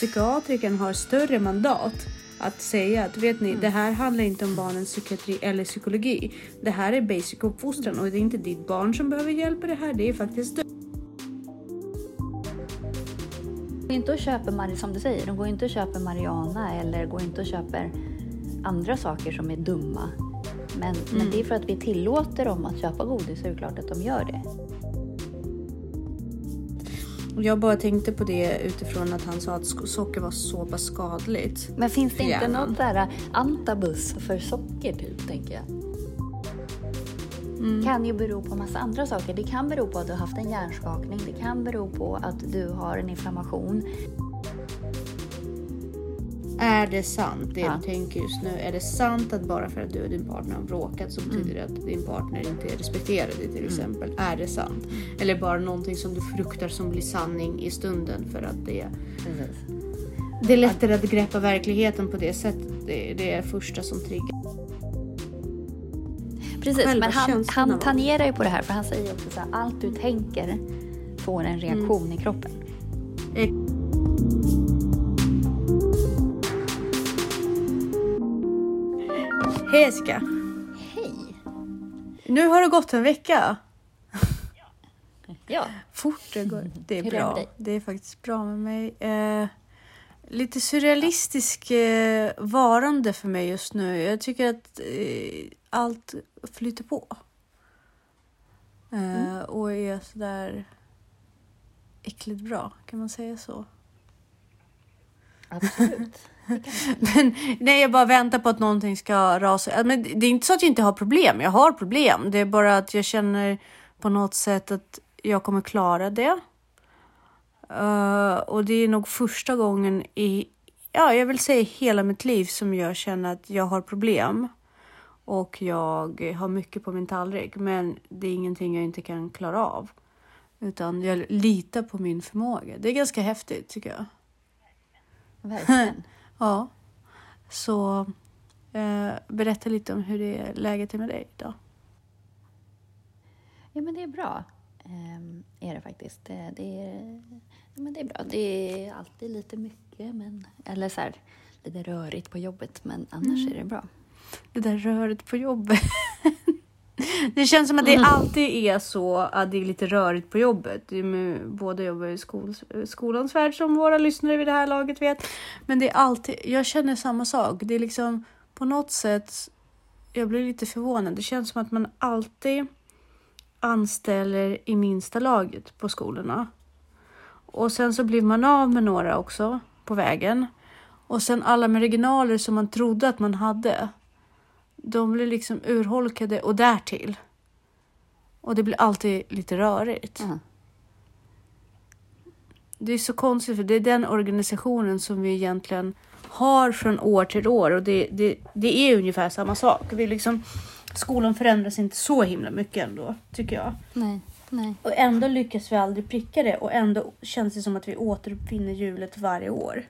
psykiatrikern har större mandat att säga att vet ni, Mm. det här handlar inte om barnens psykiatri eller psykologi. Det här är basic uppfostran och det är inte ditt barn som behöver hjälp i det här. Det är faktiskt du. går inte och köper, som du säger, de går inte och köper Mariana eller går inte och köper andra saker som är dumma. Men, men det är för att vi tillåter dem att köpa godis så är det klart att de gör det. Jag bara tänkte på det utifrån att han sa att socker var så pass skadligt. Men finns det inte något där antabus för socker typ, tänker jag? kan ju bero på massa andra saker. Det kan bero på att du har haft en hjärnskakning. Det kan bero på att du har en inflammation. Är det sant det Ja. du tänker just nu? Är det sant att bara för att du och din partner har bråkat så betyder det att din partner inte respekterar dig till exempel? Är det sant? Eller bara någonting som du fruktar som blir sanning i stunden för att det Det är lättare att greppa verkligheten på det sättet. Det, det är första som triggar. Precis, Själva men han, han tangerar ju på det här för han säger också så här, allt du tänker får en reaktion i kroppen. Hej Jessica! Hej! Nu har det gått en vecka. Ja, Fort det går. Det är Hur är det bra. dig? Det är faktiskt bra med mig. Eh, lite surrealistisk eh, varande för mig just nu. Jag tycker att eh, allt flyter på. Eh, Och är sådär äckligt bra, kan man säga så? absolut. Men nej, jag bara väntar på att någonting ska rasa. Men det är inte så att jag inte har problem. Jag har problem. Det är bara att jag känner på något sätt att jag kommer klara det. Eh, och det är nog första gången i, ja, jag vill säga hela mitt liv som jag känner att jag har problem. Och jag har mycket på min tallrik, men det är ingenting jag inte kan klara av. Utan jag litar på min förmåga. Det är ganska häftigt tycker jag. Verkligen. Ja, så eh, berätta lite om hur det är läget är med dig idag. Ja, men det är bra. Ehm, är det faktiskt. Det, det, är, ja, men det är bra. Det är alltid lite mycket, men, eller så här, lite rörigt på jobbet, men annars är det bra. Det där röret på jobbet. det känns som att det alltid är så att det är lite rörigt på jobbet. Båda jobbar i skol, skolans värld som våra lyssnare vid det här laget vet. Men det är alltid, jag känner samma sak. Det är liksom på något sätt, jag blir lite förvånad. Det känns som att man alltid anställer i minsta laget på skolorna. Och sen så blir man av med några också på vägen. Och sen alla marginaler som man trodde att man hade. De blir liksom urholkade och därtill. Och det blir alltid lite rörigt. Mm. Det är så konstigt för det är den organisationen som vi egentligen har från år till år och det, det, det är ungefär samma sak. Vi liksom, skolan förändras inte så himla mycket ändå, tycker jag. Nej, nej. Och ändå lyckas vi aldrig pricka det och ändå känns det som att vi återuppfinner hjulet varje år.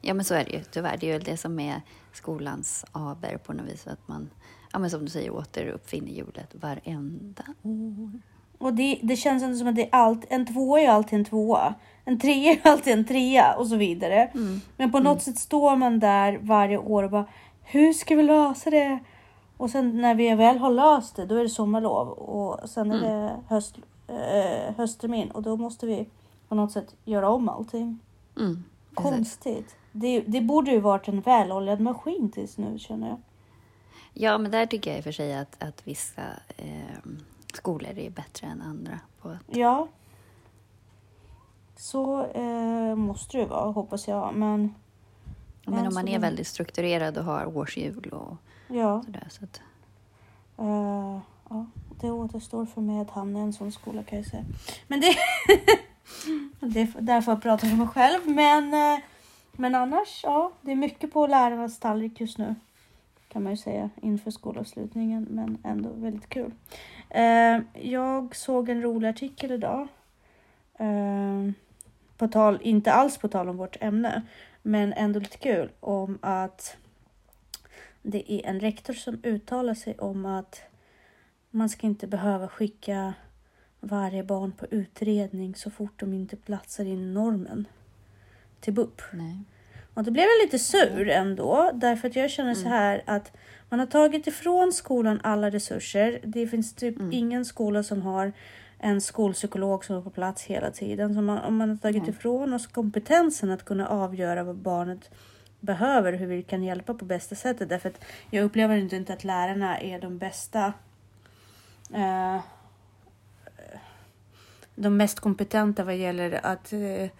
Ja, men så är det ju tyvärr. Det är ju det som är skolans aber på något vis. Att man, ja, men som du säger, återuppfinner hjulet varenda år. Och det, det känns som att det är allt, en tvåa är alltid en tvåa. En trea är alltid en trea och så vidare. Men på något sätt står man där varje år och bara, hur ska vi lösa det? Och sen när vi väl har löst det, då är det sommarlov och sen är det höst, eh, hösttermin och då måste vi på något sätt göra om allting. Mm. Konstigt. Det, det borde ju varit en väloljad maskin tills nu känner jag. Ja, men där tycker jag i och för sig att, att vissa eh, skolor är bättre än andra. På att, Ja. Så eh, måste det vara, hoppas jag. Men men om man är väldigt strukturerad och har årshjul och Ja, sådär. Så att, eh, ja, det återstår för mig att hamna i en sån skola kan jag säga. Men det... Mm. det är därför jag pratar för mig själv. Men, eh, men annars, ja, det är mycket på lärarnas tallrik just nu. Kan man ju säga inför skolavslutningen, men ändå väldigt kul. Eh, jag såg en rolig artikel idag. Eh, på tal, inte alls på tal om vårt ämne, men ändå lite kul om att det är en rektor som uttalar sig om att man ska inte behöva skicka varje barn på utredning så fort de inte platsar in i normen. till BUP. Nej. Och då blev jag lite sur ändå, därför att jag känner så här att man har tagit ifrån skolan alla resurser. Det finns typ ingen skola som har en skolpsykolog som är på plats hela tiden. Så man, om man har tagit ifrån oss kompetensen att kunna avgöra vad barnet behöver, hur vi kan hjälpa på bästa sättet. Därför att jag upplever inte inte att lärarna är de bästa eh, de mest kompetenta vad gäller att eh,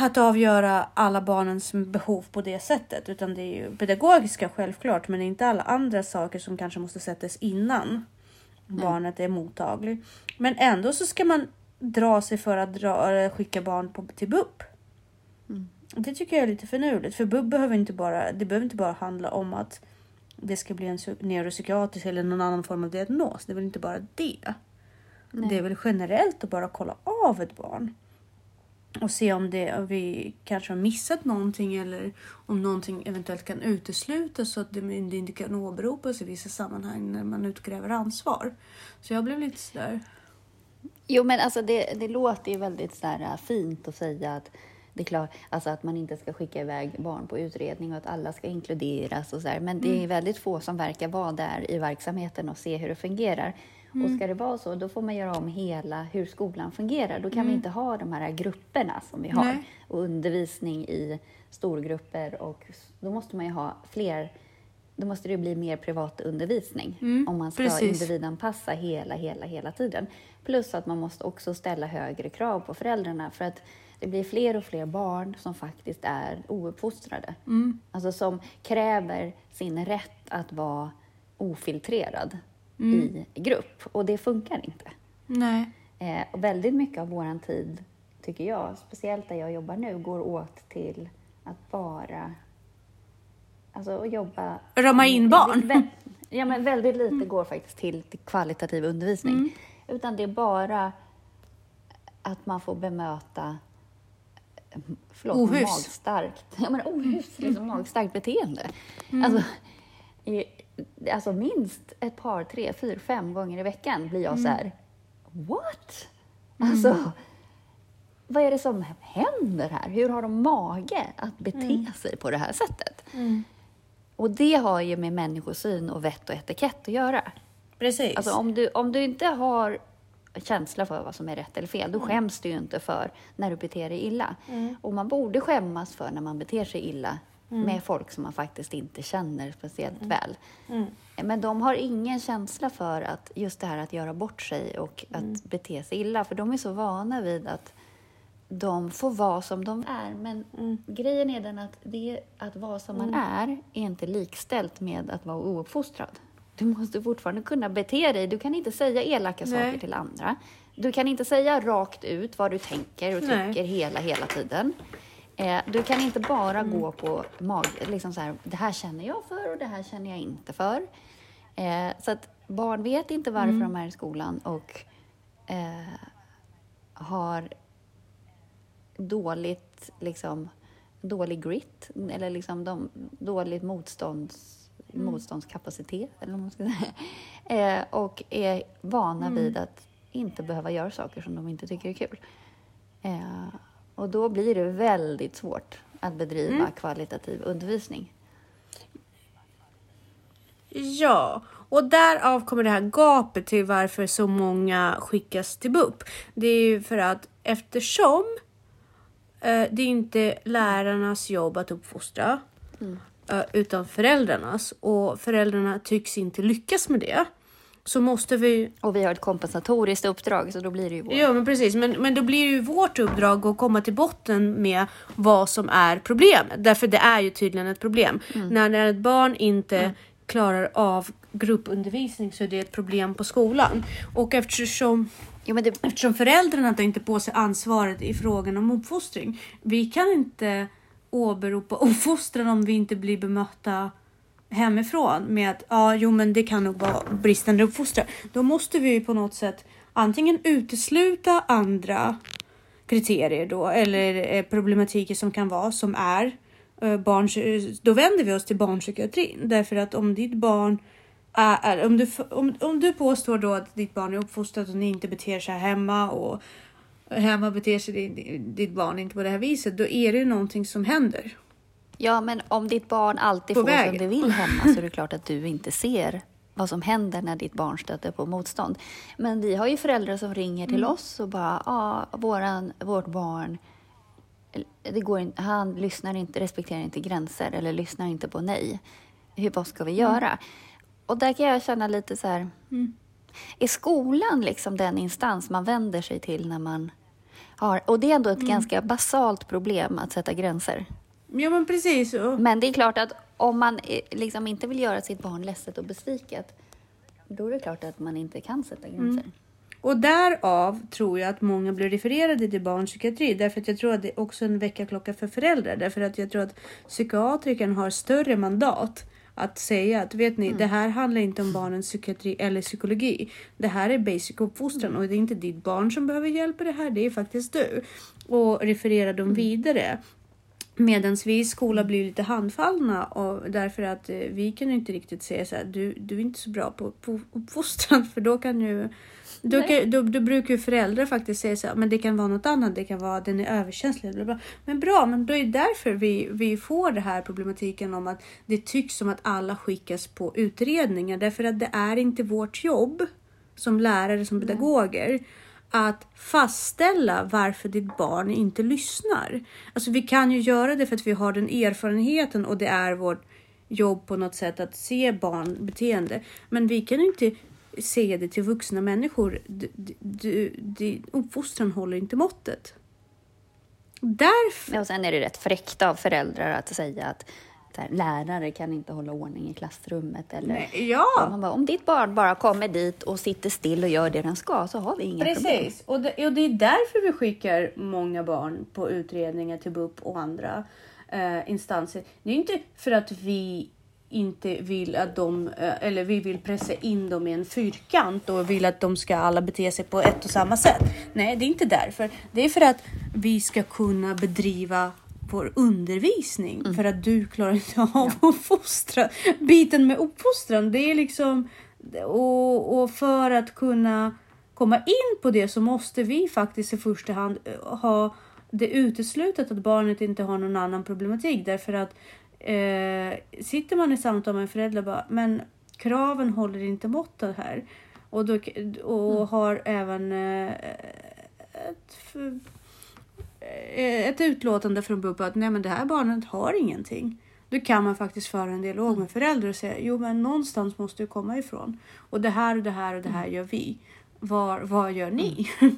att avgöra alla barnens behov på det sättet. Utan det är ju pedagogiska självklart, men inte alla andra saker som kanske måste sättas innan barnet är mottaglig. Men ändå så ska man dra sig för att dra, eh, skicka barn på, till BUP. Det tycker jag är lite finurligt, för BUP behöver inte bara, det behöver inte bara handla om att det ska bli en psy- neuropsykiatrisk eller någon annan form av diagnos. Det är väl inte bara det. Det är väl generellt att bara kolla av ett barn. Och se om, det, om vi kanske har missat någonting eller om någonting eventuellt kan uteslutas så att det det inte kan åberopas i vissa sammanhang när man utkräver ansvar. Så jag blev lite sådär... Jo, men alltså det, det låter ju väldigt så här, äh, fint att säga att det är klart, alltså att man inte ska skicka iväg barn på utredning och att alla ska inkluderas och så här. Men det är väldigt få som verkar vara där i verksamheten och se hur det fungerar. Och ska det vara så, då får man göra om hela hur skolan fungerar. Då kan vi inte ha de här grupperna som vi har Nej. och undervisning i storgrupper och då måste man ju ha fler då måste det bli mer privat undervisning om man ska precis. individanpassa hela, hela, hela tiden. Plus att man måste också ställa högre krav på föräldrarna för att det blir fler och fler barn som faktiskt är ouppfostrade. Alltså som kräver sin rätt att vara ofiltrerad i grupp och det funkar inte. Nej. Eh, och väldigt mycket av vår tid, tycker jag, speciellt där jag jobbar nu, går åt till att bara alltså, att jobba... Rama in barn. Ja, men väldigt lite går faktiskt till, till kvalitativ undervisning. Mm. Utan det är bara att man får bemöta förlåt, Ohyfs. magstarkt, ja, men ohyfs, liksom magstarkt beteende. Alltså, i, alltså minst ett par, tre, fyra, fem gånger i veckan blir jag så här, what? Alltså, vad är det som händer här? Hur har de mage att bete sig på det här sättet? Och det har ju med människosyn och vett och etikett att göra. Precis. Alltså om du, om du inte har känsla för vad som är rätt eller fel, då skäms du ju inte för när du beter dig illa. Och man borde skämmas för när man beter sig illa med folk som man faktiskt inte känner speciellt väl. Men de har ingen känsla för att just det här att göra bort sig och att bete sig illa, för de är så vana vid att de får vara som de är. Men grejen är den att det, att vara som man är är inte likställt med att vara ouppfostrad. Du måste fortfarande kunna bete dig. Du kan inte säga elaka Nej. saker till andra. Du kan inte säga rakt ut vad du tänker och tycker hela, hela tiden. Eh, du kan inte bara gå på mag, liksom så här, det här känner jag för och det här känner jag inte för. Eh, så att barn vet inte varför de är i skolan och eh, har dåligt, liksom, dålig grit eller liksom de, dåligt motstånds, motståndskapacitet eller vad man ska säga. Eh, och är vana vid att inte behöva göra saker som de inte tycker är kul. Eh, och då blir det väldigt svårt att bedriva kvalitativ undervisning. Ja, och därav kommer det här gapet till varför så många skickas till BUP. Det är ju för att eftersom eh, det är inte lärarnas jobb att uppfostra eh, utan föräldrarnas och föräldrarna tycks inte lyckas med det så måste vi Och vi har ett kompensatoriskt uppdrag, så då blir det ju vår. Ja men precis, men, men då blir det ju vårt uppdrag att komma till botten med vad som är problemet. Därför det är ju tydligen ett problem. När, när ett barn inte klarar av gruppundervisning så är det ett problem på skolan. Och eftersom, Jo, men det, eftersom föräldrarna tar inte på sig ansvaret i frågan om uppfostring. Vi kan inte åberopa uppfostran om vi inte blir bemötta hemifrån med att ja, jo, men det kan nog vara bristande uppfostran. Då måste vi ju på något sätt antingen utesluta andra kriterier då eller eh, problematiker som kan vara som är eh, barn. Eh, då vänder vi oss till barnpsykiatrin därför att om ditt barn är, om, du, om, om du påstår då att ditt barn är uppfostrat och ni inte beter sig hemma och hemma beter sig ditt barn inte på det här viset, då är det ju någonting som händer. Ja, men om ditt barn alltid På får vägen. som det vill hemma så är det klart att du inte ser vad som händer när ditt barn stöter på motstånd. Men vi har ju föräldrar som ringer till Mm. oss och bara, ja, våran, vårt barn, det går inte, han lyssnar inte, respekterar inte gränser eller lyssnar inte på nej. Hur, vad ska vi Mm. göra? Och där kan jag känna lite så här, är skolan liksom den instans man vänder sig till när man har, och det är ändå ett Mm. ganska basalt problem att sätta gränser. Ja men precis. Men det är klart att om man eh, liksom inte vill göra sitt barn ledset och besviket, då är det klart att man inte kan sätta gränser. och därav tror jag att många blir refererade till barnpsykiatri. Därför att jag tror att det är också en väckarklocka för föräldrar. Därför att jag tror att psykiatrikern har större mandat att säga att vet ni, det här handlar inte om barnens psykiatri eller psykologi. Det här är basic uppfostran och det är inte ditt barn som behöver hjälp med det här, det är faktiskt du. Och referera dem vidare. Medan vi i skola blir lite handfallna och därför att eh, vi kan ju inte riktigt säga så här, du, du är inte så bra på, på uppfostran för då kan ju då, kan, då, då brukar ju föräldrar faktiskt säga så här, men det kan vara något annat, det kan vara den är överkänslig. Bla bla. Men bra, men då är det därför vi, vi får det här problematiken om att det tycks som att alla skickas på utredningar därför att det är inte vårt jobb som lärare, som pedagoger att fastställa varför ditt barn inte lyssnar. Alltså vi kan ju göra det för att vi har den erfarenheten och det är vårt jobb på något sätt att se barnbeteende. Men vi kan ju inte se det till vuxna människor. Uppfostran håller inte måttet. Därför. Och sen är det rätt fräckt av föräldrar att säga att här, lärare kan inte hålla ordning i klassrummet. Eller, Nej, ja. Man bara, om ditt barn bara kommer dit och sitter still och gör det den ska så har vi inga problem. Precis, och det, och det är därför vi skickar många barn på utredningar till BUP och andra eh, instanser. Det är inte för att vi inte vill att de, eh, eller vi vill pressa in dem i en fyrkant och vill att de ska alla bete sig på ett och samma sätt. Nej, det är inte därför. Det är för att vi ska kunna bedriva vår undervisning för att du klarar inte av uppfostran. Biten med uppfostran, det är liksom och, och för att kunna komma in på det så måste vi faktiskt i första hand eh, ha det uteslutet att barnet inte har någon annan problematik. Därför att eh, sitter man i samtal med en förälder och bara men kraven håller inte måttet här. Och, då, och har även eh, ett, ett utlåtande från BUP att nej men det här barnet har ingenting. Då kan man faktiskt föra en dialog med föräldrar och säga jo men någonstans måste du komma ifrån. Och det här och det här och det här gör vi. Var, vad gör ni?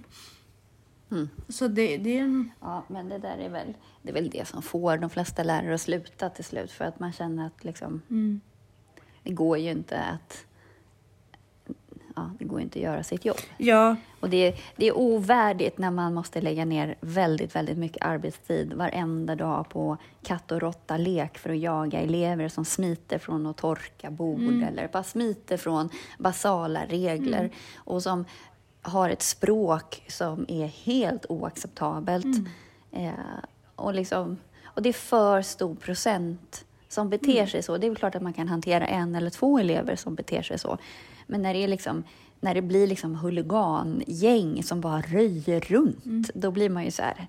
Mm. Så det, det är en... Ja, men det där är väl det, är väl det som får de flesta lärare att sluta till slut för att man känner att liksom, Mm. det går ju inte att ja, det går inte att göra sitt jobb. Ja, Och det, det är ovärdigt när man måste lägga ner väldigt, väldigt mycket arbetstid varenda dag på katt och råtta-lek för att jaga elever som smiter från att torka bord eller bara smiter från basala regler och som har ett språk som är helt oacceptabelt. Eh, och, liksom, och det är för stor procent som beter sig så. Det är klart att man kan hantera en eller två elever som beter sig så. Men när det, är liksom, när det blir liksom huligangäng som bara röjer runt, då blir man ju så här...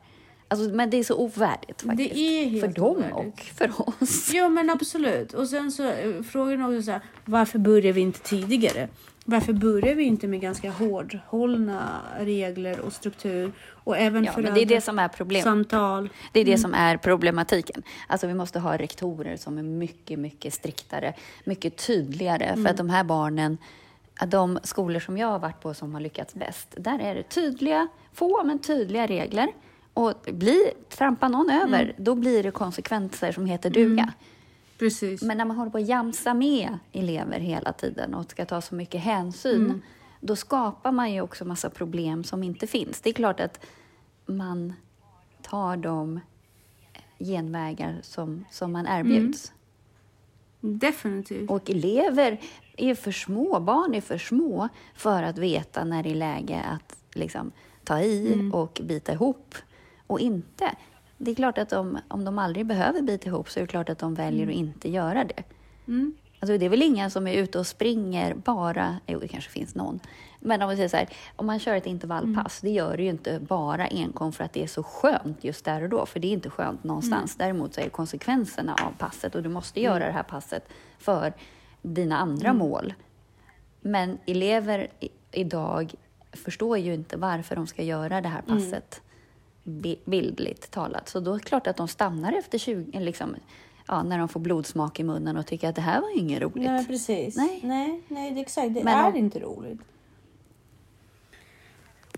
Alltså, men det är så ovärdigt faktiskt. är helt för dem ovärdigt. och för oss. Jo men absolut. Och sen så eh, frågan är också så här, varför börjar vi inte tidigare? Varför börjar vi inte med ganska hårdhållna regler och struktur? Och även Ja, för men det är det som är problemet. samtal. Det är det som är problematiken. Alltså vi måste ha rektorer som är mycket, mycket striktare, mycket tydligare. För att de här barnen, de skolor som jag har varit på som har lyckats bäst, där är det tydliga, få men tydliga regler. Och blir, trampar någon över, då blir det konsekvenser som heter duga. Precis. Men när man håller på att jamsa med elever hela tiden och ska ta så mycket hänsyn, då skapar man ju också massa problem som inte finns. Det är klart att man tar de genvägar som, som man erbjuds. Definitivt. Och elever är för små, barn är för små för att veta när det är läge att liksom, ta i och bita ihop och inte. Det är klart att de, om de aldrig behöver bita ihop så är det klart att de väljer att inte göra det. Mm. Alltså det är väl ingen som är ute och springer bara, jo det kanske finns någon, Men om man säger så här, om man kör ett intervallpass, Mm. det gör det ju inte bara enkom för att det är så skönt just där och då, för det är inte skönt någonstans. Mm. Däremot så är det konsekvenserna av passet och du måste göra det här passet för dina andra Mm. mål. Men elever i, idag förstår ju inte varför de ska göra det här Mm. passet, bi- bildligt talat. Så då är det klart att de stannar efter 20, liksom, ja, när de får blodsmak i munnen och tycker att det här var ju inget roligt. Nej, precis. Nej. nej, nej det exakt. Det Men är om- inte roligt.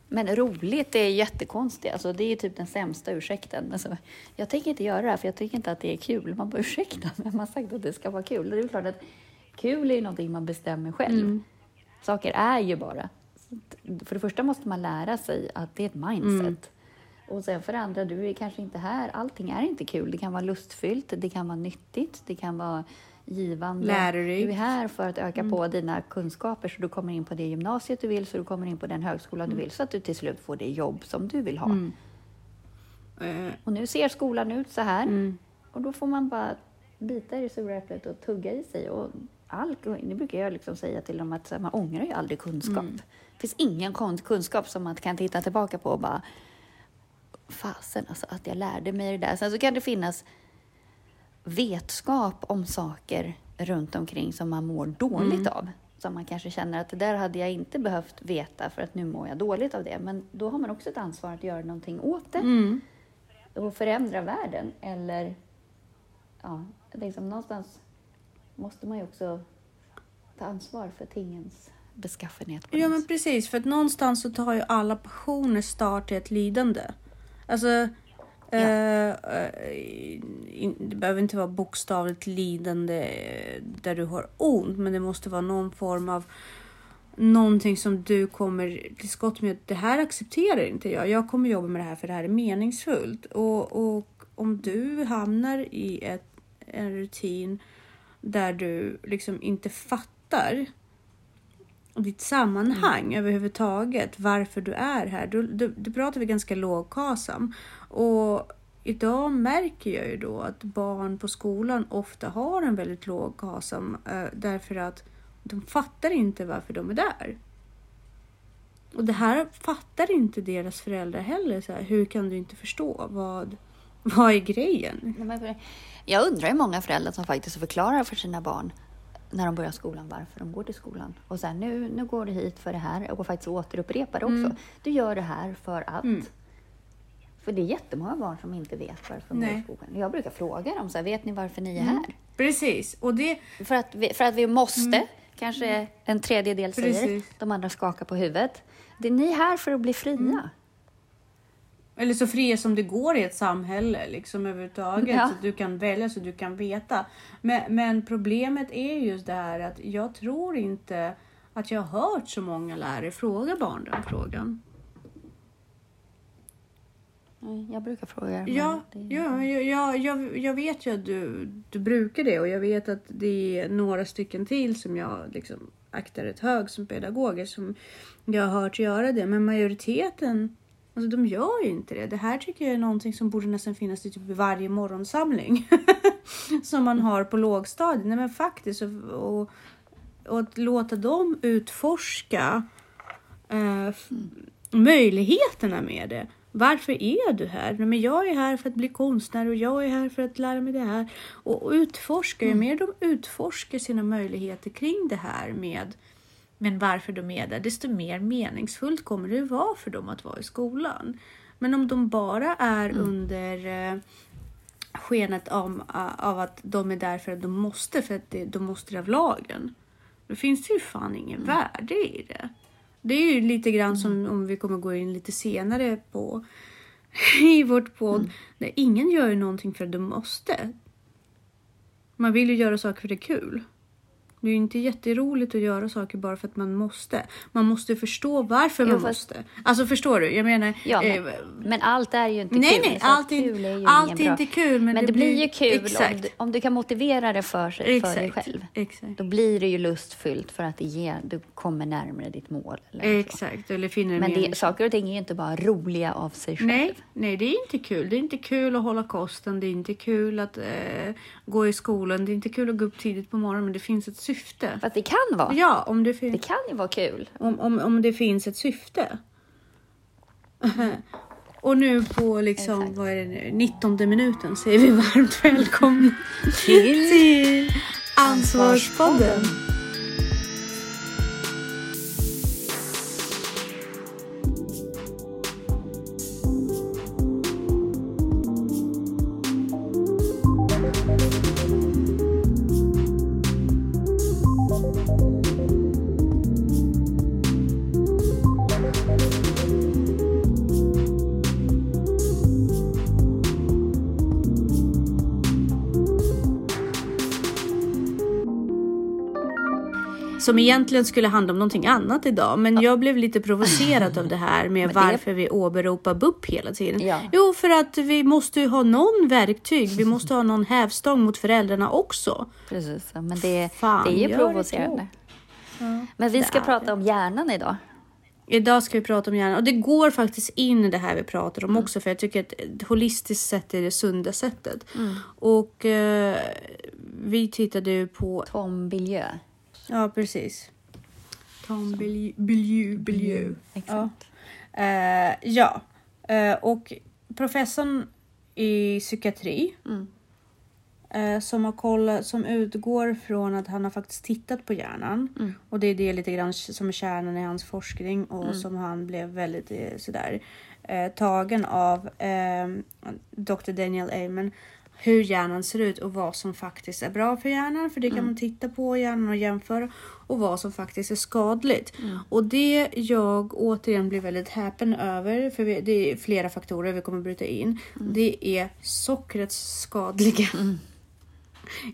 Men roligt, det är jättekonstigt. Alltså, det är ju typ den sämsta ursäkten. Alltså, jag tänker inte göra det här för jag tycker inte att det är kul. Man bara ursäkta, men man har sagt att det ska vara kul. Och det är klart att kul är ju någonting man bestämmer själv. Saker är ju bara. För det första måste man lära sig att det är ett mindset. Och sen för det andra, du är kanske inte här. Allting är inte kul. Det kan vara lustfyllt, det kan vara nyttigt, det kan vara givande. Lärorikt. Du är här för att öka på dina kunskaper så du kommer in på det gymnasiet du vill, så du kommer in på den högskola du vill, så att du till slut får det jobb som du vill ha. Eh, Och nu ser skolan ut så här. Mm. Och då får man bara bita i det sura äpplet och tugga i sig. Och all, nu brukar jag liksom säga till dem att man ångrar ju aldrig kunskap. Det finns ingen kunskap som man kan titta tillbaka på och bara fasen alltså att jag lärde mig det där. Sen så kan det finnas vetskap om saker runt omkring som man mår dåligt av. Som man kanske känner att det där hade jag inte behövt veta för att nu mår jag dåligt av det. Men då har man också ett ansvar att göra någonting åt det mm. och förändra världen. Eller, ja, liksom någonstans måste man ju också ta ansvar för tingens beskaffenhet. Ja men precis, för att någonstans så tar ju alla passioner start i ett lidande. Alltså, eh, eh, in, det behöver inte vara bokstavligt lidande eh, där du har ont, men det måste vara någon form av någonting som du kommer till skott med. Det här accepterar inte jag. Jag kommer jobba med det här för det här är meningsfullt. Och, och om du hamnar i ett, en rutin där du liksom inte fattar ditt sammanhang överhuvudtaget, varför du är här. Då, då, då pratar vi ganska lågkasam. Och idag märker jag ju då att barn på skolan ofta har en väldigt låg KASAM eh, därför att de fattar inte varför de är där. Och det här fattar inte deras föräldrar heller. Så här, hur kan du inte förstå? Vad, vad är grejen? Jag undrar hur många föräldrar som faktiskt förklarar för sina barn när de börjar skolan varför de går till skolan. Och sen nu, nu går du hit för det här och faktiskt återupprepar det också. Du gör det här för att. Mm. För det är jättemånga barn som inte vet varför de går i skolan. Jag brukar fråga dem så här, vet ni varför ni är här? Precis, och det För att vi, för att vi måste, kanske en tredjedel säger. De andra skakar på huvudet. Det är ni här för att bli fria. Eller så fria som det går i ett samhälle liksom överhuvudtaget. Ja. Så att du kan välja, så du kan veta. Men, men problemet är just det här att jag tror inte att jag har hört så många lärare fråga barn den frågan. Nej, Jag brukar fråga. Ja, det- ja jag, jag, jag vet ju att du, du brukar det och jag vet att det är några stycken till som jag liksom aktar ett hög som pedagoger som jag har hört göra det. Men majoriteten, alltså de gör ju inte det. Det här tycker jag är någonting som borde nästan finnas i typ varje morgonsamling. som man har på lågstadiet. Nej men faktiskt. Och, och, och att låta dem utforska eh, möjligheterna med det. Varför är du här? Nej, Men jag är här för att bli konstnär och jag är här för att lära mig det här. Och, och utforska, ju mer de utforskar sina möjligheter kring det här med men varför de är där, desto mer meningsfullt kommer det vara för dem att vara i skolan. Men om de bara är under eh, skenet om, uh, av att de är där för att de måste, för att det, de måste det av lagen. Då finns det ju fan ingen värde i det. Det är ju lite grann som om vi kommer gå in lite senare på i vårt podd. Där ingen gör ju någonting för att de måste. Man vill ju göra saker för det är kul. Det är ju inte jätteroligt att göra saker bara för att man måste. Man måste förstå varför Jo, man fast- måste. Alltså förstår du? Jag menar... Ja, eh, men, men allt är ju inte Nej, kul. nej, så allt är- kul är ju allt är inte kul, men Men det det, blir ju kul om du, om du kan motivera det för, för dig Exakt, själv. exakt. Då blir det ju lustfyllt för att det ger, du kommer närmare ditt mål. Eller så. Exakt, eller finner Men det, saker och ting är ju inte bara roliga av sig själv. Nej, nej, det är inte kul. Det är inte kul att hålla kosten. Det är inte kul att eh, gå i skolan. Det är inte kul att gå upp tidigt på morgonen. Men det finns ett syfte. Fast det kan vara. Ja, om det, fin- Det kan ju vara kul. om, om, om det finns ett syfte. Och nu på liksom, Exakt. vad är det nu, 19 minuten säger vi varmt välkomna Till till Ansvarspodden. Som egentligen skulle handla om någonting annat idag. Men jag blev lite provocerad av det här med det- varför vi åberopar BUP hela tiden. Ja. Jo, för att vi måste ju ha någon verktyg. Vi måste ha någon hävstång mot föräldrarna också. Precis, ja, men det, Fan, det är ju provocerande. Men vi ska det prata om hjärnan idag. Idag ska vi prata om hjärnan och det går faktiskt in i det här vi pratar om också för jag tycker att holistiskt sätt är det sunda sättet. Och eh, vi tittade ju på, Tom Biljö. Ja precis. Tom Biljeu, Biljeu, Biljeu. Exakt. Eh, ja, eh, och professorn i psykiatri Mm. eh, som har kollat, som utgår från att han har faktiskt tittat på hjärnan Mm. och det är det lite grann som är kärnan i hans forskning och som han blev väldigt eh, sådär eh, tagen av eh, Dr. Daniel Amen hur hjärnan ser ut och vad som faktiskt är bra för hjärnan för det kan man titta på hjärnan och jämföra och vad som faktiskt är skadligt. Och det jag återigen blir väldigt häpen över, för vi, det är flera faktorer vi kommer bryta in, det är sockrets skadliga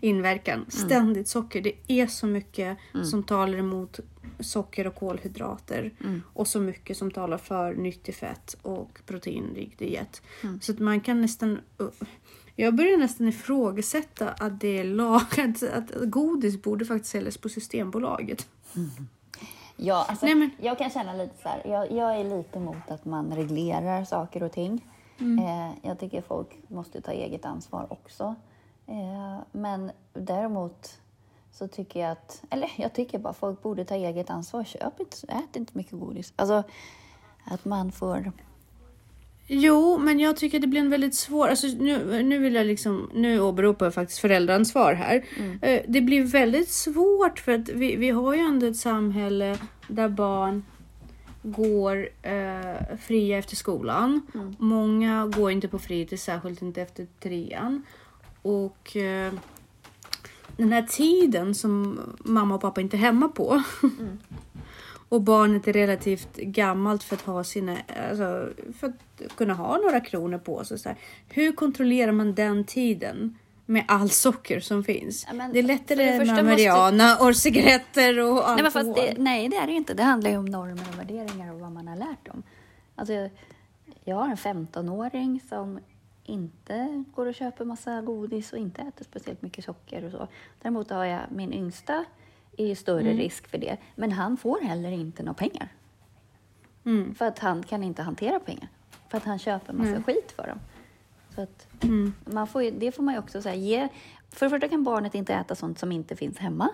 inverkan. Ständigt socker. Det är så mycket som talar emot socker och kolhydrater och så mycket som talar för nyttig fett och proteinrik diet. Så att man kan nästan jag börjar nästan ifrågasätta att det är lagat, att godis borde faktiskt säljas på Systembolaget. Ja, alltså, Nej, men- Jag kan känna lite så här, jag, jag är lite emot att man reglerar saker och ting. Mm. Eh, jag tycker folk måste ta eget ansvar också. Eh, men däremot så tycker jag att, eller jag tycker bara folk borde ta eget ansvar. Köp inte, ät inte mycket godis. Alltså att man får... Jo, men jag tycker det blir en väldigt svår... Alltså nu, nu vill jag liksom... Nu åberopar jag faktiskt föräldraansvar här. Eh, Det blir väldigt svårt för att vi, vi har ju ändå ett samhälle där barn går eh, fria efter skolan. Många går inte på fritids, särskilt inte efter trean. Och eh, den här tiden som mamma och pappa inte är hemma på och barnet är relativt gammalt för att ha sina, alltså, för att kunna ha några kronor på sig. Så här. Hur kontrollerar man den tiden med all socker som finns? Ja, men det är lättare det med måste- Mariana och cigaretter och alkohol. Nej, men fast det, nej, det är det ju inte. Det handlar ju om normer och värderingar och vad man har lärt dem. Alltså, jag, jag har en 15-åring som inte går och köper massa godis och inte äter speciellt mycket socker och så. Däremot har jag min yngsta är ju större Mm. risk för det. Men han får heller inte några pengar. Mm. För att han kan inte hantera pengar. För att han köper massa Nej. skit för dem. Så att Mm. man får ju, det får man ju också säga. Ge, för det första kan barnet inte äta sånt som inte finns hemma.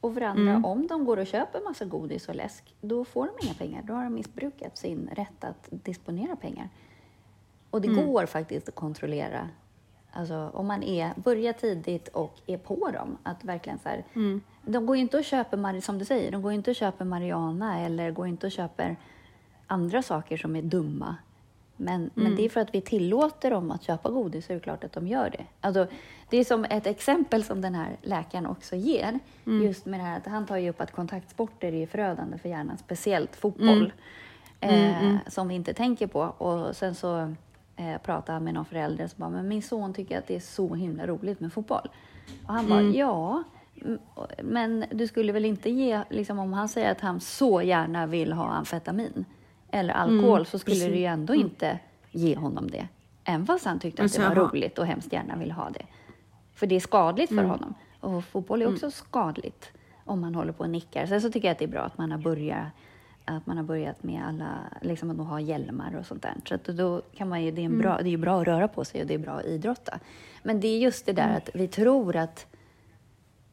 Och för andra, Mm. om de går och köper massa godis och läsk, då får de inga pengar. Då har de missbrukat sin rätt att disponera pengar. Och det Mm. går faktiskt att kontrollera. Alltså om man är, börjar tidigt och är på dem. Att verkligen så här, Mm. De går ju inte och köper, som du säger, de går ju inte och köper marijuana eller går inte och köper andra saker som är dumma. Men, men det är för att vi tillåter dem att köpa godis så är det klart att de gör det. Alltså, det är som ett exempel som den här läkaren också ger. Just med det här att han tar ju upp att kontaktsporter är förödande för hjärnan, speciellt fotboll. Eh, som vi inte tänker på. Och sen så eh, pratade han med någon förälder som bara, men min son tycker att det är så himla roligt med fotboll. Och han bara, ja, mm, men du skulle väl inte ge, liksom om han säger att han så gärna vill ha amfetamin eller alkohol så skulle du ju ändå inte ge honom det. Även fast han tyckte att det var roligt och hemskt gärna ville ha det. För det är skadligt för honom. Och fotboll är också skadligt om man håller på och nickar. Sen så tycker jag att det är bra att man har börjat att man har börjat med alla, liksom att de har hjälmar och sånt där. Så att då kan man ju, det är, en bra, det är bra att röra på sig och det är bra att idrotta. Men det är just det där att vi tror att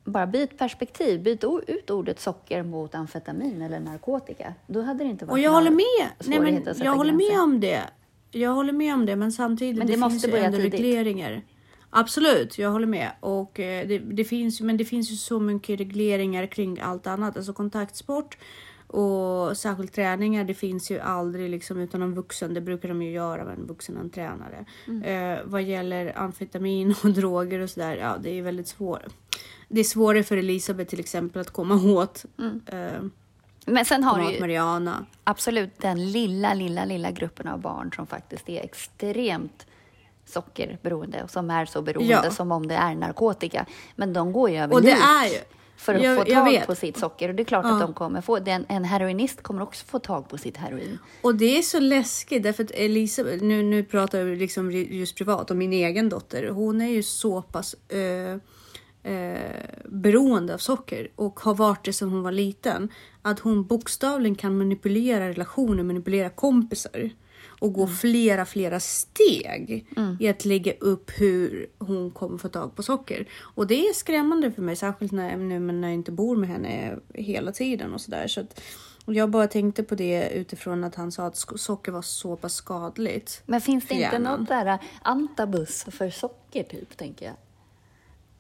bara byt perspektiv, byt ut ordet socker mot amfetamin eller narkotika. Då hade det inte varit Och jag håller med. Nej, men jag håller gränser. med om det. Jag håller med om det, men samtidigt Men det det måste finns börja ändå tidigt. regleringar. Absolut, jag håller med. Och eh, det, det finns, men det finns ju så mycket regleringar kring allt annat. Alltså kontaktsport och särskilt träningar. Det finns ju aldrig liksom utan en vuxen. Det brukar de ju göra med en vuxen en tränare. Mm. Eh, vad gäller amfetamin och droger och sådär. Ja, det är väldigt svårt. Det är svårare för Elisabeth till exempel att komma åt. Mm. Eh, Men sen har du ju Mariana. absolut den lilla, lilla, lilla gruppen av barn som faktiskt är extremt sockerberoende och som är så beroende Ja. som om det är narkotika. Men de går ju över Och det lik är ju. För att jag, få jag tag på sitt socker. Och det är klart Ja. att de kommer få det. En, heroinist kommer också få tag på sitt heroin. Och det är så läskigt därför att Elisabeth, nu, nu pratar vi liksom just privat om min egen dotter. Hon är ju så pass eh, eh, beroende av socker och har varit det sedan hon var liten. Att hon bokstavligen kan manipulera relationer, manipulera kompisar och gå flera, flera steg i att lägga upp hur hon kommer få tag på socker. Och det är skrämmande för mig, särskilt när, nu när jag inte bor med henne hela tiden och sådär. Så att, och jag bara tänkte på det utifrån att han sa att socker var så pass skadligt. Men finns det inte något där antabus för socker typ, tänker jag?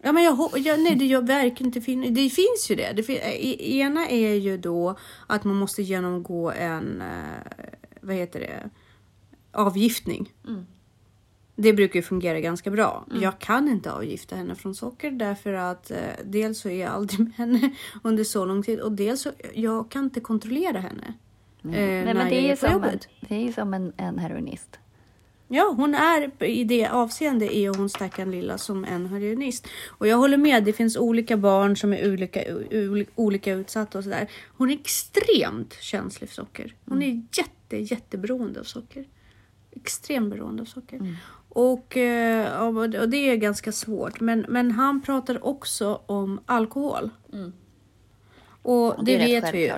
Ja, men jag, jag, nej, det gör verkligen inte fin- Det finns ju det. det fin- i- ena är ju då att man måste genomgå en, eh, vad heter det, avgiftning. Det brukar ju fungera ganska bra. Jag kan inte avgifta henne från socker därför att eh, dels så är jag aldrig med henne under så lång tid och dels så jag kan inte kontrollera henne. Eh, Nej, när men det är, som en, det är ju som en, en heroinist. Ja, hon är i det avseende är hon stackaren lilla som en heroinist. Och jag håller med, det finns olika barn som är olika, olika utsatta och sådär. Hon är extremt känslig för socker. Hon är jätte, jätteberoende av socker. Extremt beroende av socker. Och, eh, och det är ganska svårt. Men, men han pratar också om alkohol. Och, Och det, rätt vet vi ju.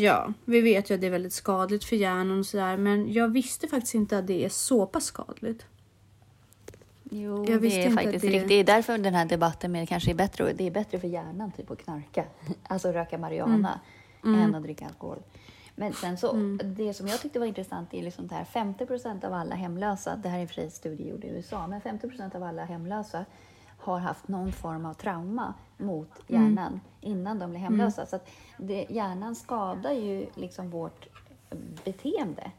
Ja, vi vet ju att det är väldigt skadligt för hjärnan och sådär. Men jag visste faktiskt inte att det är så pass skadligt. Jo, Jag det är inte faktiskt det- riktigt. Det är därför den här debatten med kanske är bättre. Det är bättre för hjärnan typ att knarka, alltså röka marijuana, Mm. än att dricka alkohol. Men sen så, det som jag tyckte var intressant är liksom det här 50 procent av alla hemlösa, det här är en studie gjord i USA, men 50 procent av alla hemlösa har haft någon form av trauma mot Mm. hjärnan innan de blir hemlösa. Så att det, hjärnan skadar ju liksom vårt beteende.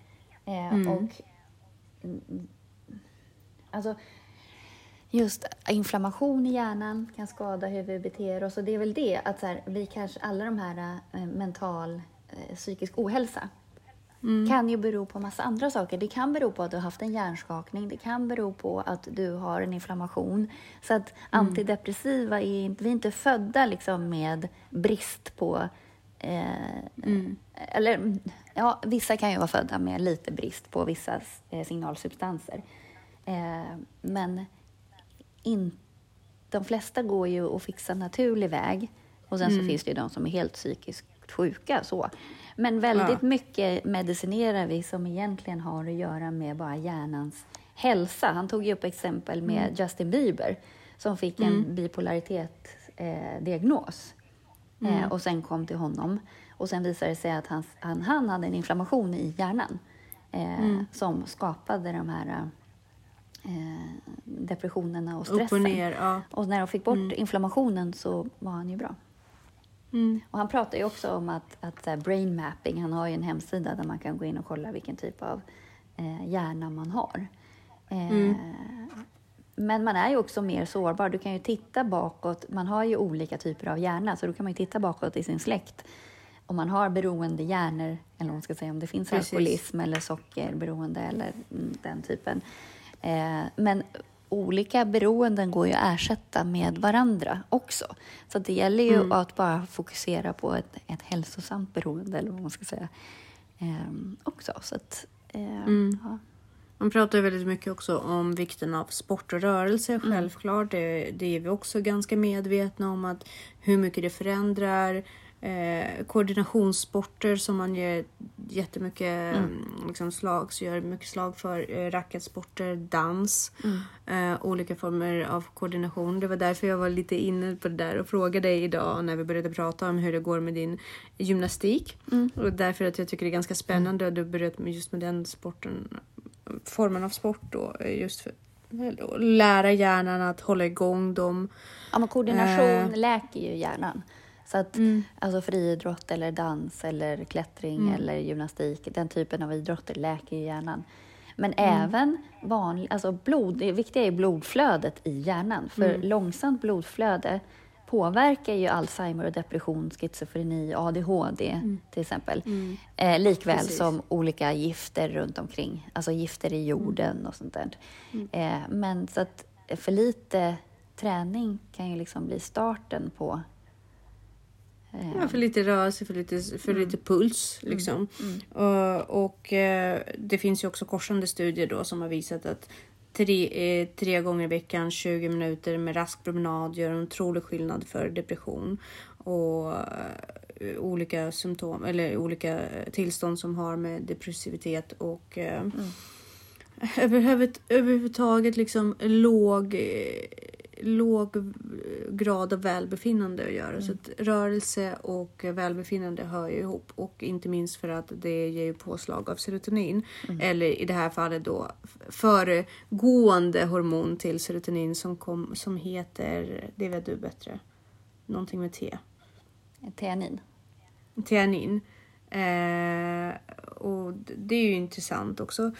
Eh, Mm. Och Alltså, just inflammation i hjärnan kan skada hur vi beter oss. Och det är väl det att så här, vi kanske, alla de här eh, mental psykisk ohälsa kan ju bero på massa andra saker. Det kan bero på att du har haft en hjärnskakning. Det kan bero på att du har en inflammation. Så att antidepressiva är inte, vi är inte födda liksom med brist på eh, eller mm, ja, vissa kan ju vara födda med lite brist på vissa eh, signalsubstanser. Eh, men in, de flesta går ju att fixa naturlig väg. Och sen så finns det ju de som är helt psykiskt sjuka. Så. Men väldigt Ja. mycket medicinerar vi som egentligen har att göra med bara hjärnans hälsa. Han tog ju upp exempel med Justin Bieber som fick en bipolaritetsdiagnos. Eh. Eh, och sen kom till honom. Och sen visade det sig att hans, han, han hade en inflammation i hjärnan eh, som skapade de här eh, depressionerna och stressen. Och ner, ja. Och när de fick bort inflammationen så var han ju bra. Mm. Och han pratar ju också om att, att brain mapping, han har ju en hemsida där man kan gå in och kolla vilken typ av eh, hjärna man har. Eh, Men man är ju också mer sårbar. Du kan ju titta bakåt. Man har ju olika typer av hjärna, så då kan man ju titta bakåt i sin släkt. Om man har beroende hjärnor, eller om man ska säga om det finns Precis. alkoholism eller sockerberoende eller mm, den typen. Eh, men olika beroenden går ju att ersätta med varandra också. Så det gäller ju att bara fokusera på ett, ett hälsosamt beroende, eller vad man ska säga, eh, också. Så att, eh, ja. Man pratar väldigt mycket också om vikten av sport och rörelse. Självklart, det, det är vi också ganska medvetna om att hur mycket det förändrar. Eh, koordinationssporter som man ger jättemycket mm. liksom, slag, så gör mycket slag för eh, racketsporter, dans, mm. eh, olika former av koordination. Det var därför jag var lite inne på det där och frågade dig idag när vi började prata om hur det går med din gymnastik. Mm. Och därför att jag tycker det är ganska spännande att du börjat med just med den sporten, formen av sport då, just för lära hjärnan att hålla igång dem. Ja, men koordination eh. läker ju hjärnan. Så att mm. alltså friidrott eller dans eller klättring mm. eller gymnastik, den typen av idrotter läker ju hjärnan. Men mm. även vanlig, alltså blod, det viktiga är blodflödet i hjärnan. För mm. långsamt blodflöde påverkar ju Alzheimer och depression, schizofreni, ADHD mm. till exempel. Mm. Eh, likväl Precis. som olika gifter runt omkring, alltså gifter i jorden och sånt där. Eh, men så att för lite träning kan ju liksom bli starten på Ja, för lite rörelse, för lite, för mm. lite puls. Mm. Liksom. Mm. Mm. Och, och eh, det finns ju också korsande studier då som har visat att tre, eh, tre gånger i veckan, 20 minuter med rask promenad gör en otrolig skillnad för depression och olika symptom eller olika tillstånd som har med depressivitet och mm. överhuvudtaget liksom låg låg grad av välbefinnande att göra. Mm. Så att rörelse och välbefinnande hör ju ihop och inte minst för att det ger påslag av serotonin. Mm. Eller i det här fallet då föregående hormon till serotonin som, kom, som heter, det vet du bättre, någonting med T. Teanin. Teanin. Eh, och det är ju intressant också.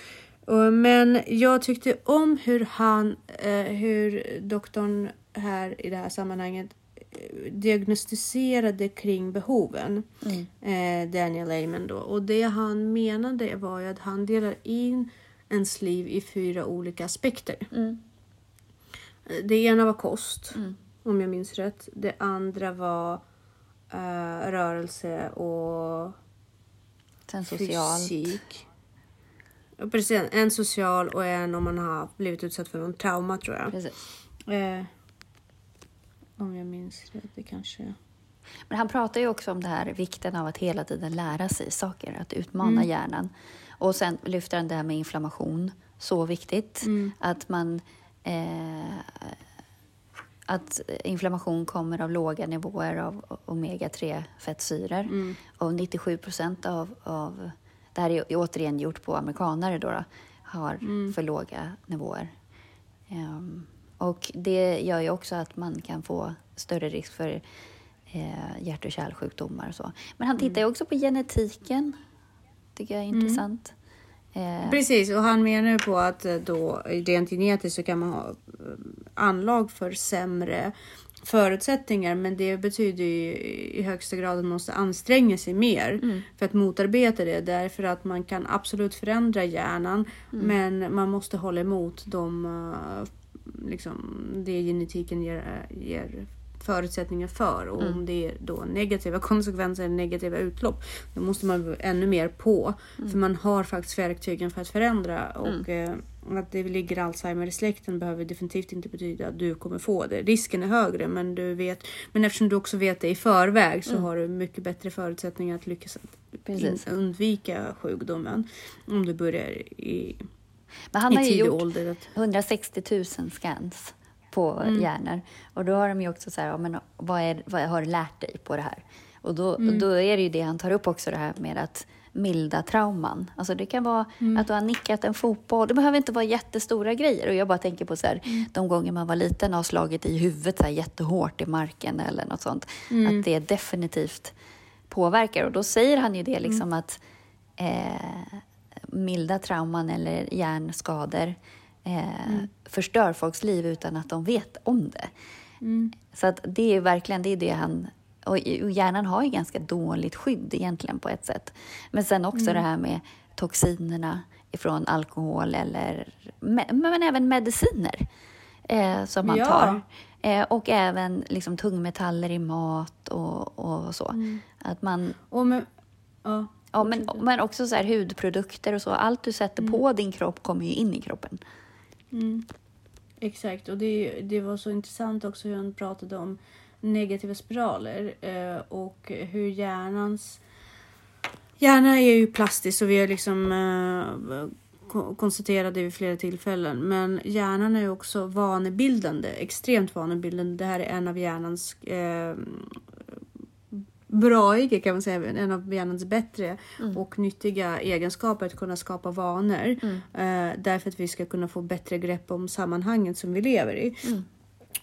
Men jag tyckte om hur han, eh, hur doktorn här i det här sammanhanget eh, diagnostiserade kring behoven. Mm. Eh, Daniel Lehman då. Och det han menade var ju att han delar in ens liv i fyra olika aspekter. Mm. Det ena var kost, mm. om jag minns rätt. Det andra var uh, rörelse och Sen socialt. fysik. Precis, en social och en om man har blivit utsatt för någon trauma tror jag. Precis. Eh, om jag minns rätt, det kanske... Men han pratar ju också om det här vikten av att hela tiden lära sig saker, att utmana mm. hjärnan. Och sen lyfter han det här med inflammation, så viktigt. Mm. Att man... Eh, att inflammation kommer av låga nivåer av omega-3 fettsyror. Mm. Och 97 procent av, av det här är återigen gjort på amerikanare då, då har mm. för låga nivåer. Um, och det gör ju också att man kan få större risk för eh, hjärt och kärlsjukdomar och så. Men han tittar ju mm. också på genetiken. tycker jag är mm. intressant. Mm. Precis, och han menar ju på att eh, då rent genetiskt så kan man ha eh, anlag för sämre förutsättningar men det betyder ju i högsta grad att man måste anstränga sig mer mm. för att motarbeta det därför att man kan absolut förändra hjärnan mm. men man måste hålla emot de eh, liksom, det genetiken ger, ger förutsättningar för och mm. om det är då negativa konsekvenser eller negativa utlopp då måste man ännu mer på mm. för man har faktiskt verktygen för att förändra och mm. eh, att det ligger Alzheimer i släkten behöver definitivt inte betyda att du kommer få det. Risken är högre men du vet men eftersom du också vet det i förväg så mm. har du mycket bättre förutsättningar att lyckas Precis. undvika sjukdomen om du börjar i men han har ju gjort ålder. 160 000 scans på mm. hjärnor. Och då har de ju också så här, ja, men vad, är, vad har du lärt dig på det här? Och då, mm. då är det ju det han tar upp också, det här med att milda trauman. Alltså det kan vara mm. att du har nickat en fotboll. Det behöver inte vara jättestora grejer. Och jag bara tänker på så här, mm. de gånger man var liten och har slagit i huvudet så här jättehårt i marken eller något sånt. Mm. Att det definitivt påverkar. Och då säger han ju det liksom mm. att eh, milda trauman eller hjärnskador eh, mm. förstör folks liv utan att de vet om det. Mm. Så att det är verkligen det, är det han... Och hjärnan har ju ganska dåligt skydd egentligen på ett sätt. Men sen också mm. det här med toxinerna ifrån alkohol eller men även mediciner eh, som man ja. tar. Eh, och även liksom tungmetaller i mat och, och så. Mm. Att man... Och med, ja. Ja, men, men också så här, hudprodukter och så. Allt du sätter mm. på din kropp kommer ju in i kroppen. Mm. Exakt, och det, det var så intressant också hur han pratade om negativa spiraler eh, och hur hjärnans Hjärna är ju plastisk och vi har liksom eh, konstaterat det vid flera tillfällen. Men hjärnan är ju också vanebildande, extremt vanebildande. Det här är en av hjärnans eh, braiga kan man säga, en av hjärnans bättre och nyttiga egenskaper att kunna skapa vanor. Eh, därför att vi ska kunna få bättre grepp om sammanhanget som vi lever i.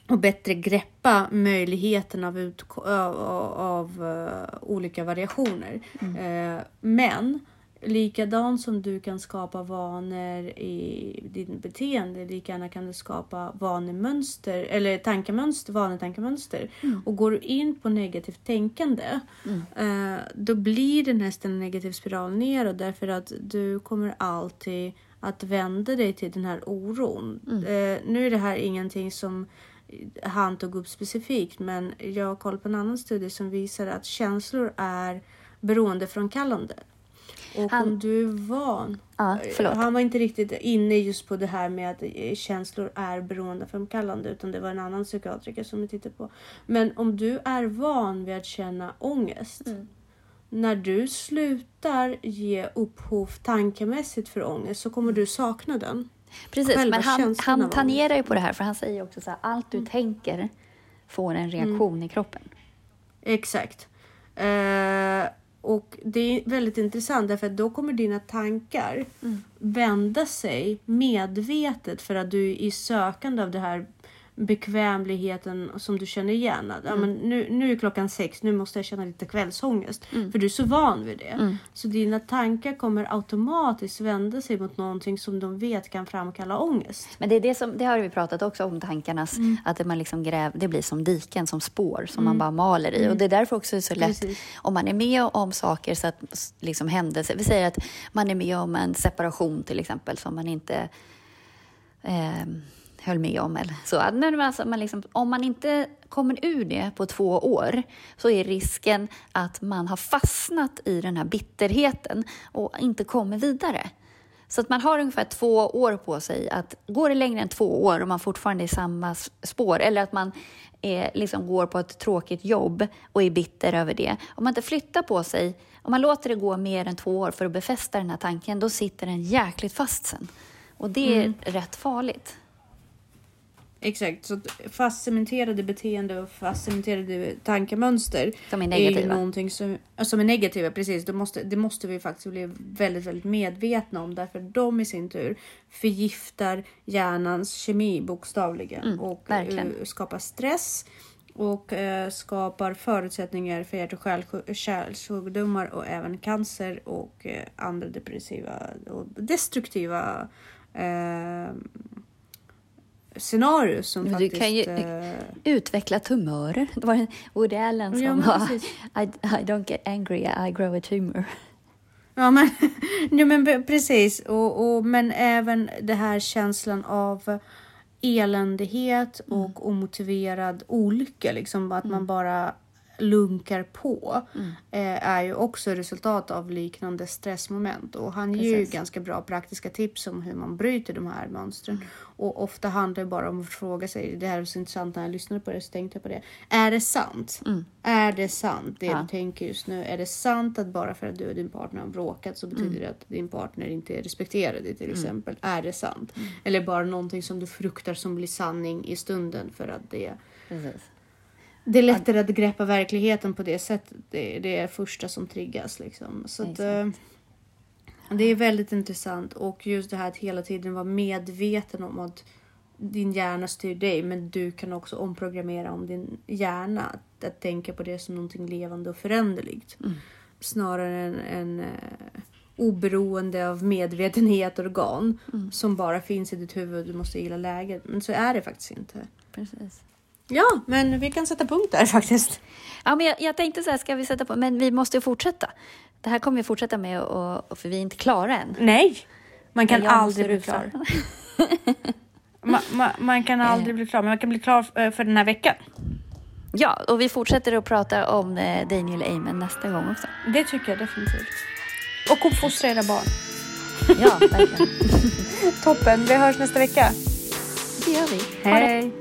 Och bättre greppa möjligheten av, ut, av, av eh, olika variationer. Eh, men likadant som du kan skapa vanor i din beteende, lika gärna kan du skapa vanemönster eller tankemönster, vanetankemönster. Och går du in på negativt tänkande, eh, då blir det nästan en negativ spiral neråt därför att du kommer alltid att vända dig till den här oron. Eh, nu är det här ingenting som han tog upp specifikt, men jag har koll på en annan studie som visar att känslor är beroendeframkallande. Och Han- om du är van... Ja, förlåt. Han var inte riktigt inne just på det här med att eh, känslor är beroendeframkallande utan det var en annan psykiatriker som vi tittade på. Men om du är van vid att känna ångest Mm. när du slutar ge upphov tankemässigt för ångest så kommer du sakna den. Precis, själva men han, han tangerar ju på det här för han säger också så här, allt du tänker får en reaktion i kroppen. Exakt. Eh, och det är väldigt intressant därför att då kommer dina tankar vända sig medvetet för att du är i sökande av det här bekvämligheten som du känner igen. Att, ja, men nu, nu är klockan sex, nu måste jag känna lite kvällsångest. För du är så van vid det. Så dina tankar kommer automatiskt vända sig mot någonting som de vet kan framkalla ångest. Men det, är det, som, det har vi pratat också om, tankarnas, att det, man liksom gräv, det blir som diken, som spår som man bara maler i. Och det är därför också det är så lätt, Precis. om man är med om saker, så att liksom händelser, vi säger att man är med om en separation till exempel, som man inte eh, höll med om. Eller så. Man, alltså, man liksom, om man inte kommer ur det på två år så är risken att man har fastnat i den här bitterheten och inte kommer vidare. Så att man har ungefär två år på sig. att Går det längre än två år och man fortfarande är i samma spår eller att man är, liksom går på ett tråkigt jobb och är bitter över det. Om man inte flyttar på sig, om man låter det gå mer än två år för att befästa den här tanken, då sitter den jäkligt fast sen. Och det är rätt farligt. Exakt, så att fastcementerade beteende och fastcementerade tankemönster Som är är negativa. ju någonting som, som är negativa. Precis, det måste, det måste vi faktiskt bli väldigt, väldigt medvetna om därför de i sin tur förgiftar hjärnans kemi bokstavligen och Mm, verkligen. eh, skapar stress och eh, skapar förutsättningar för hjärt och kärlsjukdomar och även cancer och eh, andra depressiva och destruktiva eh, scenarier som Men du faktiskt... kan ju- eh, Utveckla tumörer. Det var Woody Allen som Ja, var. I, I don't get angry, I grow a tumor. Ja men, ja, men pre- precis. Och, och, men även det här känslan av eländighet Mm. och omotiverad olycka. Liksom, att man bara lunkar på. Mm. Eh, är ju också resultat av liknande stressmoment. Och han ger ju Precis. ganska bra praktiska tips om hur man bryter de här mönstren. Mm. Och ofta handlar det bara om att fråga sig. Det här är så intressant när jag lyssnade på det så tänkte jag på det. Är det sant? Är det sant det Mm. Ja. du tänker just nu? Är det sant att bara för att du och din partner har bråkat så betyder Mm. det att din partner inte respekterar dig till exempel? Är det sant? Eller bara någonting som du fruktar som blir sanning i stunden för att det Precis. Det är lättare att greppa verkligheten på det sättet. Det, det är det första som triggas. Liksom. Så att, eh, det är väldigt intressant. Och just det här att hela tiden vara medveten om att din hjärna styr dig. Men du kan också omprogrammera om din hjärna. Att, att tänka på det som någonting levande och föränderligt. Snarare än en eh, oberoende av medvetenhet organ. Som bara finns i ditt huvud. Du måste gilla läget. Men så är det faktiskt inte. Precis. Ja, men vi kan sätta punkt där faktiskt. Ja, men jag, jag tänkte så här, ska vi sätta på, men vi måste ju fortsätta. Det här kommer vi fortsätta med, och, och, för vi är inte klara än. Nej! Man kan jag aldrig bli klar. Ma, ma, man kan aldrig bli klar, men man kan bli klar eh, för den här veckan. Ja, och vi fortsätter att prata om eh, Daniel Amen nästa gång också. Det tycker jag definitivt. Och uppfostra era barn. Ja, verkligen. Toppen, vi hörs nästa vecka. Det gör vi. Hej!